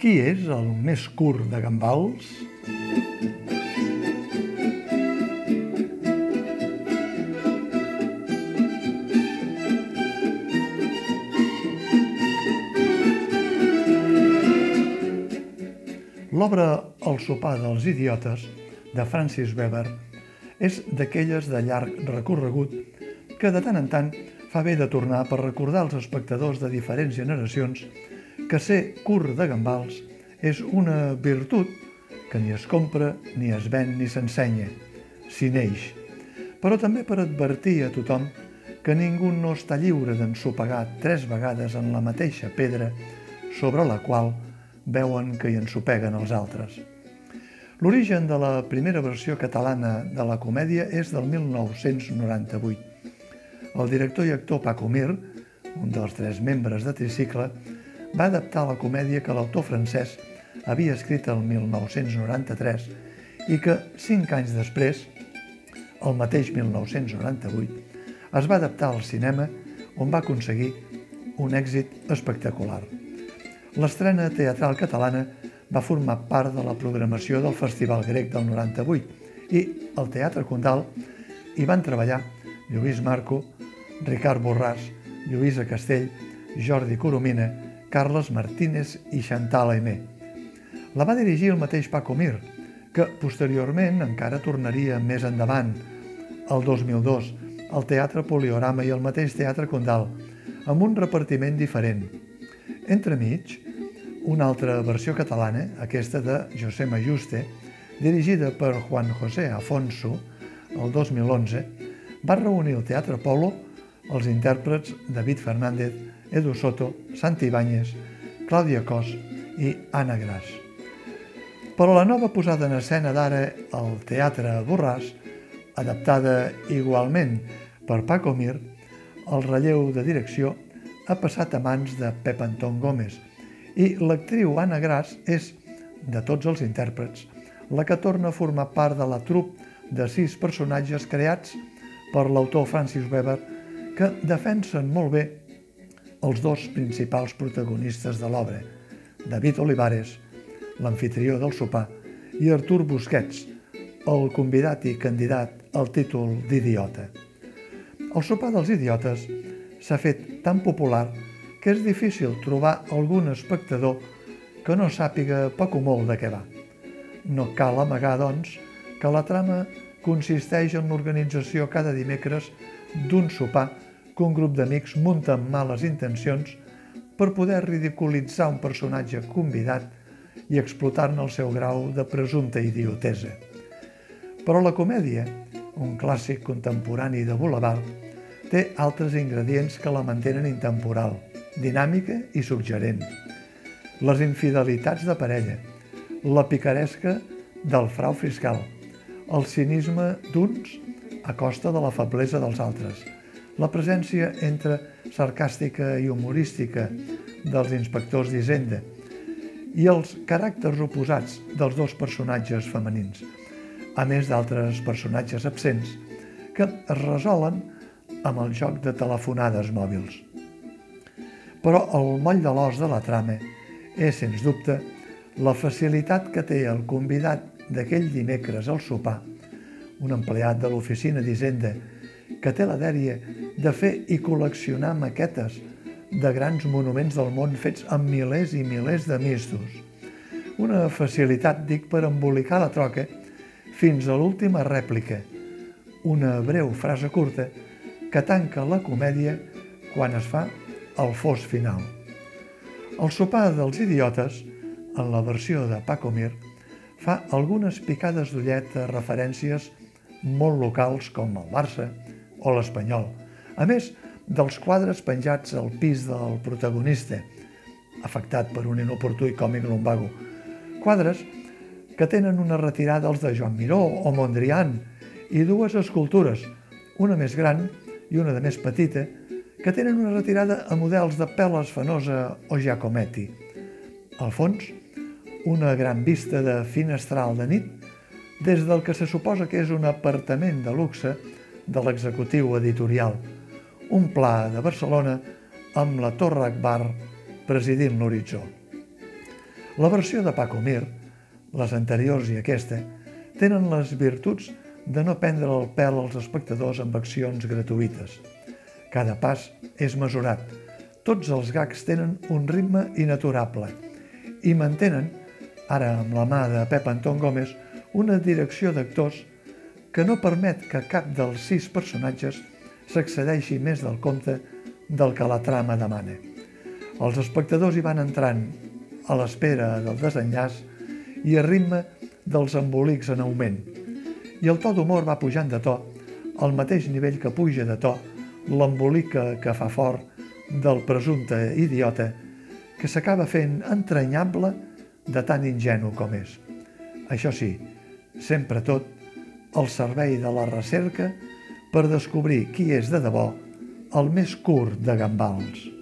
Qui és el més curt de Gambals? L'obra El sopar dels idiotes, de Francis Weber, és d'aquelles de llarg recorregut que de tant en tant fa bé de tornar per recordar als espectadors de diferents generacions que ser curt de gambals és una virtut que ni es compra, ni es ven, ni s'ensenya, s'hi neix, però també per advertir a tothom que ningú no està lliure d'ensopegar tres vegades en la mateixa pedra sobre la qual veuen que hi ensopeguen els altres. L'origen de la primera versió catalana de la comèdia és del 1998. El director i actor Paco Mir, un dels tres membres de Tricicle, va adaptar la comèdia que l'autor francès havia escrit el 1993 i que, cinc anys després, el mateix 1998, es va adaptar al cinema on va aconseguir un èxit espectacular. L'estrena teatral catalana va formar part de la programació del Festival Grec del 98 i al Teatre Condal hi van treballar Lluís Marco, Ricard Borràs, Lluïsa Castell, Jordi Coromina, Carles Martínez i Chantal Aimé. La va dirigir el mateix Paco Mir, que posteriorment encara tornaria més endavant, el 2002, al Teatre Poliorama i el mateix Teatre Condal, amb un repartiment diferent. Entremig, una altra versió catalana, aquesta de José Majuste, dirigida per Juan José Afonso, el 2011, va reunir el Teatre Polo els intèrprets David Fernández, Edu Soto, Santi Ibáñez, Clàudia Cos i Anna Gras. Però la nova posada en escena d'ara al Teatre Borràs, adaptada igualment per Paco Mir, el relleu de direcció ha passat a mans de Pep Anton Gómez i l'actriu Anna Gras és, de tots els intèrprets, la que torna a formar part de la trup de sis personatges creats per l'autor Francis Weber que defensen molt bé els dos principals protagonistes de l'obra, David Olivares, l'anfitrió del sopar, i Artur Busquets, el convidat i candidat al títol d'idiota. El sopar dels idiotes s'ha fet tan popular que és difícil trobar algun espectador que no sàpiga poc o molt de què va. No cal amagar, doncs, que la trama consisteix en l'organització cada dimecres d'un sopar que un grup d'amics munta amb males intencions per poder ridiculitzar un personatge convidat i explotar-ne el seu grau de presumpta idiotesa. Però la comèdia, un clàssic contemporani de Boulevard, té altres ingredients que la mantenen intemporal, dinàmica i suggerent. Les infidelitats de parella, la picaresca del frau fiscal, el cinisme d'uns a costa de la feblesa dels altres, la presència entre sarcàstica i humorística dels inspectors d'Hisenda i els caràcters oposats dels dos personatges femenins, a més d'altres personatges absents que es resolen amb el joc de telefonades mòbils. Però el moll de l'os de la trama és, sens dubte, la facilitat que té el convidat d'aquell dimecres al sopar, un empleat de l'oficina d'Hisenda que té la dèria de fer i col·leccionar maquetes de grans monuments del món fets amb milers i milers de mistos. Una facilitat, dic, per embolicar la troca fins a l'última rèplica, una breu frase curta que tanca la comèdia quan es fa el fos final. El sopar dels idiotes, en la versió de Paco Mir, fa algunes picades d'ullet a referències molt locals com el Barça o l'Espanyol, a més dels quadres penjats al pis del protagonista, afectat per un inoportú i còmic lumbago. Quadres que tenen una retirada els de Joan Miró o Mondrian i dues escultures, una més gran i una de més petita, que tenen una retirada a models de Peles Fanosa o Giacometti. Al fons, una gran vista de finestral de nit des del que se suposa que és un apartament de luxe de l'executiu editorial, un pla de Barcelona amb la Torre Akbar presidint l'horitzó. La versió de Paco Mir, les anteriors i aquesta, tenen les virtuts de no prendre el pèl als espectadors amb accions gratuïtes – cada pas és mesurat. Tots els gags tenen un ritme inaturable i mantenen, ara amb la mà de Pep Anton Gómez, una direcció d'actors que no permet que cap dels sis personatges s'accedeixi més del compte del que la trama demana. Els espectadors hi van entrant a l'espera del desenllaç i a ritme dels embolics en augment. I el to d'humor va pujant de to, al mateix nivell que puja de to l'embolica que fa fort del presumpte idiota que s'acaba fent entranyable de tan ingenu com és. Això sí, sempre tot al servei de la recerca per descobrir qui és de debò el més curt de gambals.